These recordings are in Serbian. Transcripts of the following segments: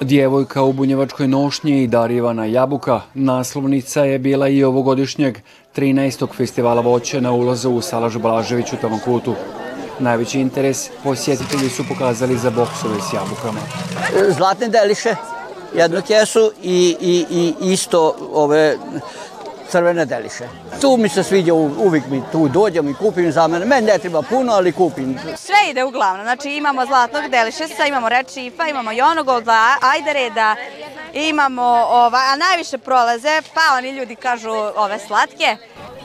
Djevojka u bunjevačkoj nošnji i Darivana Jabuka naslovnica je bila i ovogodišnjeg 13. festivala voća na ulazu u Salaž Blažević u Tavankutu. Najveći interes posjetitelji su pokazali za boksove s jabukama. Zlatne deliše, jednu kesu i, i, i isto ove crvene deliše. Tu mi se sviđa, uvijek mi tu dođem i kupim za mene. Meni ne treba puno, ali kupim. Sve ide uglavnom. Znači imamo zlatnog delišesa, imamo rečifa, imamo jonogolda, ajdereda, imamo, ova, a najviše prolaze, pa oni ljudi kažu ove slatke.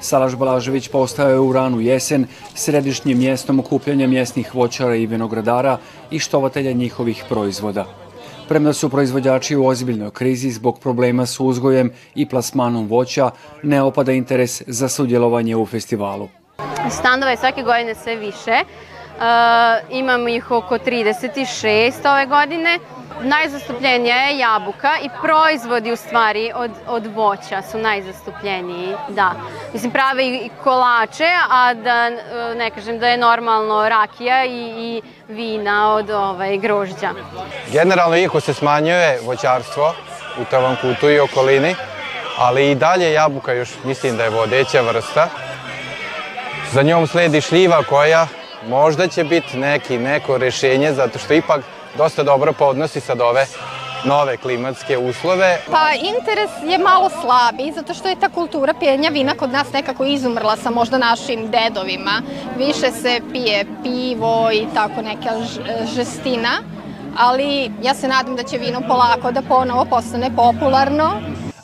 Salaš Balažević postao je u ranu jesen središnjim mjestom okupljanja mjesnih voćara i vinogradara i štovatelja njihovih proizvoda. Premda su proizvođači u ozbiljnoj krizi zbog problema s uzgojem i plasmanom voća, ne opada interes za sudjelovanje u festivalu. Standova je svake godine sve više. E, imamo ih oko 36 ove godine. Najzastupljenija je jabuka i proizvodi u stvari od, od voća su najzastupljeniji, da. Mislim, prave i kolače, a da ne kažem da je normalno rakija i, i vina od ovaj, grožđa. Generalno, iako se smanjuje voćarstvo u Tavankutu i okolini, ali i dalje jabuka još mislim da je vodeća vrsta. Za njom sledi šljiva koja možda će biti neki, neko rešenje, zato što ipak dosta dobro podnosi sad ove nove klimatske uslove. Pa interes je malo slabi, zato što je ta kultura pijenja vina kod nas nekako izumrla sa možda našim dedovima. Više se pije pivo i tako neka žestina, ali ja se nadam da će vino polako da ponovo postane popularno.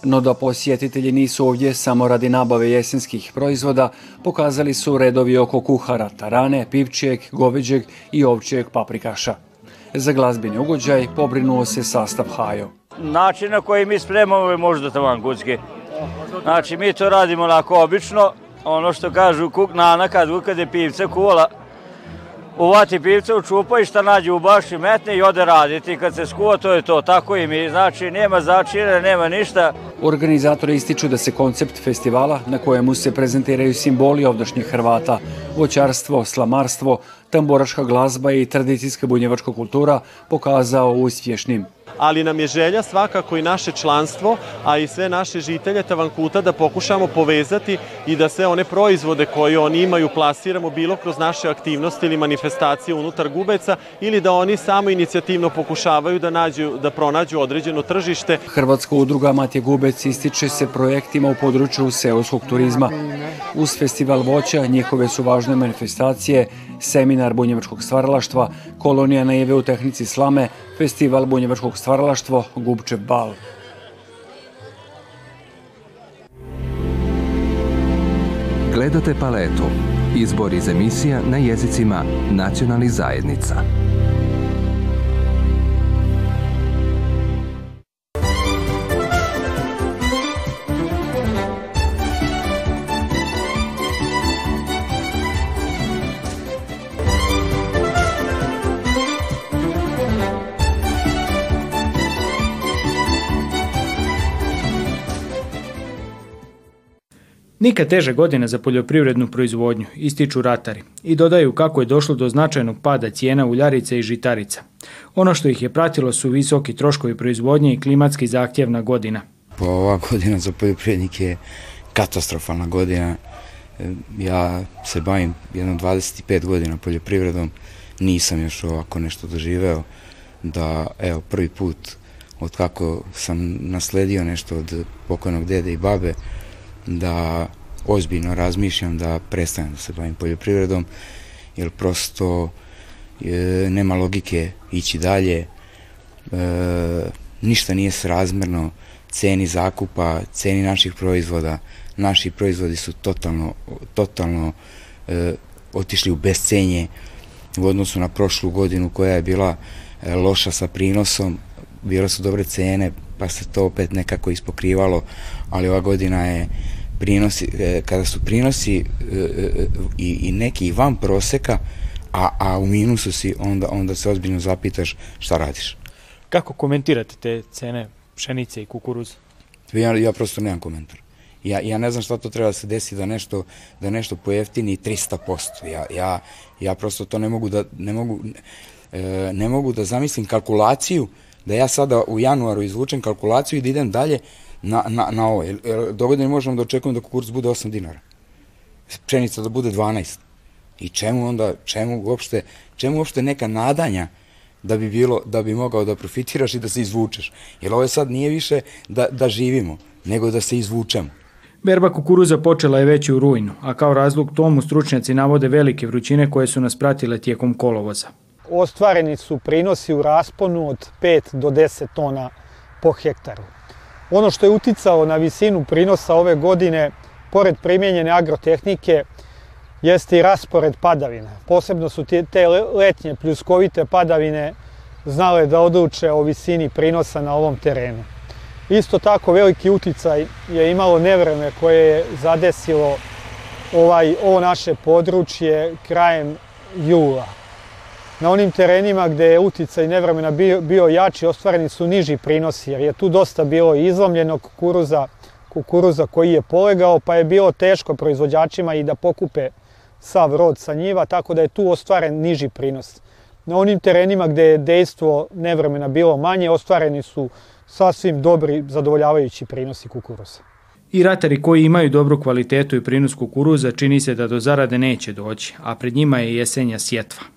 No da posjetitelji nisu ovdje samo radi nabave jesenskih proizvoda, pokazali su redovi oko kuhara, tarane, pivčijeg, goveđeg i ovčijeg paprikaša. Za glazbeni ugođaj pobrinuo se sastav Hajo. Način na koji mi spremamo je možda tavan kucki. Znači mi to radimo onako obično, ono što kažu kuk nana kad ukade pivce kuvala, uvati pivce u čupa i šta nađe u baši metne i ode raditi. Kad se skuva to je to, tako i mi. Znači nema začine, nema ništa. Organizatori ističu da se koncept festivala na kojemu se prezentiraju simboli ovdašnjih Hrvata, voćarstvo, slamarstvo, tamboraška glazba i tradicijska bunjevačka kultura pokazao uspješnim ali nam je želja svakako i naše članstvo, a i sve naše žitelje Tavankuta da pokušamo povezati i da sve one proizvode koje oni imaju plasiramo bilo kroz naše aktivnosti ili manifestacije unutar Gubeca ili da oni samo inicijativno pokušavaju da, nađu, da pronađu određeno tržište. Hrvatska udruga Matje Gubec ističe se projektima u području seoskog turizma. Uz festival voća njihove su važne manifestacije, seminar bunjevačkog stvaralaštva, kolonija naive u tehnici slame, festival bunjevačkog stvaralaštvo Gubčev bal. Gledate paletu. Izbor iz emisija na jezicima nacionalnih zajednica. Nikad teže godine za poljoprivrednu proizvodnju, ističu ratari i dodaju kako je došlo do značajnog pada cijena uljarice i žitarica. Ono što ih je pratilo su visoki troškovi proizvodnje i klimatski zahtjevna godina. Pa ova godina za poljoprivrednike je katastrofalna godina. Ja se bavim jedno 25 godina poljoprivredom, nisam još ovako nešto doživeo da evo prvi put od kako sam nasledio nešto od pokojnog dede i babe, da ozbiljno razmišljam da prestanem da se bavim poljoprivredom, jer prosto e, nema logike ići dalje, e, ništa nije srazmerno ceni zakupa, ceni naših proizvoda, naši proizvodi su totalno, totalno e, otišli u bescenje u odnosu na prošlu godinu koja je bila e, loša sa prinosom, bile su dobre cene, pa se to opet nekako ispokrivalo, ali ova godina je prinosi, e, kada su prinosi e, e, i, i neki van proseka, a, a u minusu si, onda, onda se ozbiljno zapitaš šta radiš. Kako komentirate te cene pšenice i kukuruza? Ja, ja prosto nemam komentar. Ja, ja ne znam šta to treba da se desi da nešto, da nešto pojeftini 300%. Ja, ja, ja prosto to ne mogu da, ne mogu, ne mogu da zamislim kalkulaciju da ja sada u januaru izvučem kalkulaciju i da idem dalje na, na, na ovo. Jer, jer dogodine možemo da očekujemo da kukuruz bude 8 dinara. Pšenica da bude 12. I čemu onda, čemu uopšte, čemu uopšte neka nadanja da bi bilo, da bi mogao da profitiraš i da se izvučeš. Jer ovo sad nije više da, da živimo, nego da se izvučemo. Berba kukuruza počela je već u rujnu, a kao razlog tomu stručnjaci navode velike vrućine koje su nas pratile tijekom kolovoza. Ostvareni su prinosi u rasponu od 5 do 10 tona po hektaru. Ono što je uticalo na visinu prinosa ove godine, pored primjenjene agrotehnike, jeste i raspored padavina. Posebno su te letnje pljuskovite padavine znale da odluče o visini prinosa na ovom terenu. Isto tako veliki uticaj je imalo nevreme koje je zadesilo ovaj, ovo naše područje krajem jula. Na onim terenima gde je uticaj nevremena bio, bio jači, ostvareni su niži prinosi, jer je tu dosta bilo izlomljenog kukuruza, kukuruza koji je polegao, pa je bilo teško proizvođačima i da pokupe sav rod sa njiva, tako da je tu ostvaren niži prinos. Na onim terenima gde je dejstvo nevremena bilo manje, ostvareni su sasvim dobri, zadovoljavajući prinosi kukuruza. I ratari koji imaju dobru kvalitetu i prinos kukuruza čini se da do zarade neće doći, a pred njima je jesenja sjetva.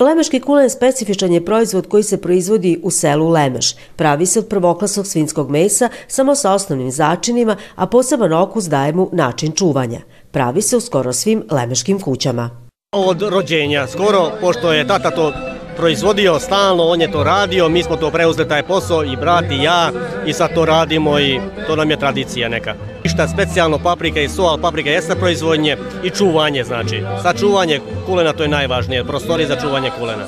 Lemeški kulen specifičan je proizvod koji se proizvodi u selu Lemeš. Pravi se od prvoklasnog svinskog mesa samo sa osnovnim začinima, a poseban okus daje mu način čuvanja. Pravi se u skoro svim lemeškim kućama. Od rođenja, skoro, pošto je tata to proizvodio stalno, on je to radio, mi smo to preuzeli taj posao i brat i ja i sad to radimo i to nam je tradicija neka. Ništa specijalno paprika i so, ali paprika jeste proizvodnje i čuvanje znači. Sačuvanje kulena to je najvažnije, prostori za čuvanje kulena.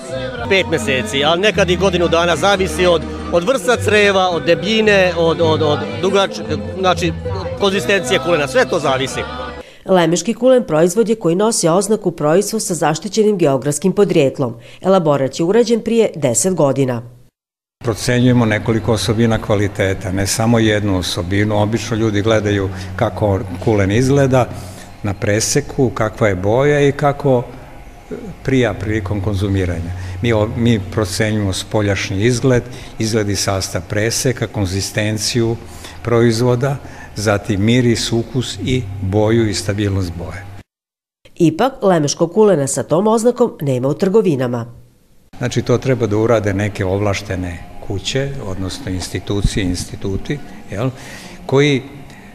Pet meseci, ali nekad i godinu dana zavisi od, od vrsta creva, od debljine, od, od, od dugač, znači konzistencije kulena, sve to zavisi. Lemeški kulen proizvod je koji nosi oznaku proizvod sa zaštićenim geografskim podrijetlom. Elaborat je urađen prije 10 godina. Procenjujemo nekoliko osobina kvaliteta, ne samo jednu osobinu. Obično ljudi gledaju kako kulen izgleda na preseku, kakva je boja i kako prija prilikom konzumiranja. Mi, mi procenjujemo spoljašnji izgled, izgled i sastav preseka, konzistenciju proizvoda, zatim miris, ukus i boju i stabilnost boje. Ipak, lemeškog kulena sa tom oznakom nema u trgovinama. Znači, to treba da urade neke ovlaštene kuće, odnosno institucije, instituti, jel, koji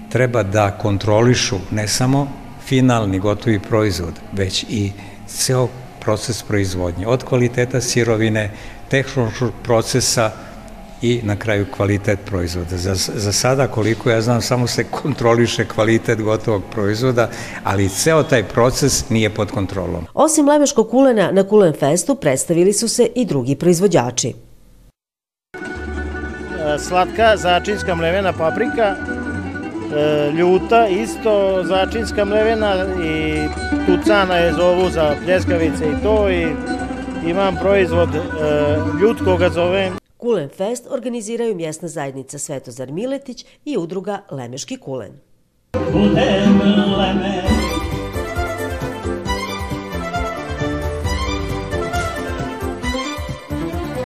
treba da kontrolišu ne samo finalni gotovi proizvod, već i ceo proces proizvodnje, od kvaliteta sirovine, tehnološkog procesa, i na kraju kvalitet proizvoda. Za, za sada, koliko ja znam, samo se kontroliše kvalitet gotovog proizvoda, ali ceo taj proces nije pod kontrolom. Osim lemeškog kulena, na Kulen Festu predstavili su se i drugi proizvođači. Slatka začinska mlevena paprika, ljuta isto začinska mlevena i tucana je zovu za pljeskavice i to i imam proizvod ljut koga zovem Kulen Fest organiziraju mjesna zajednica Svetozar Miletić i udruga Lemeški kulen. Budem Lemeš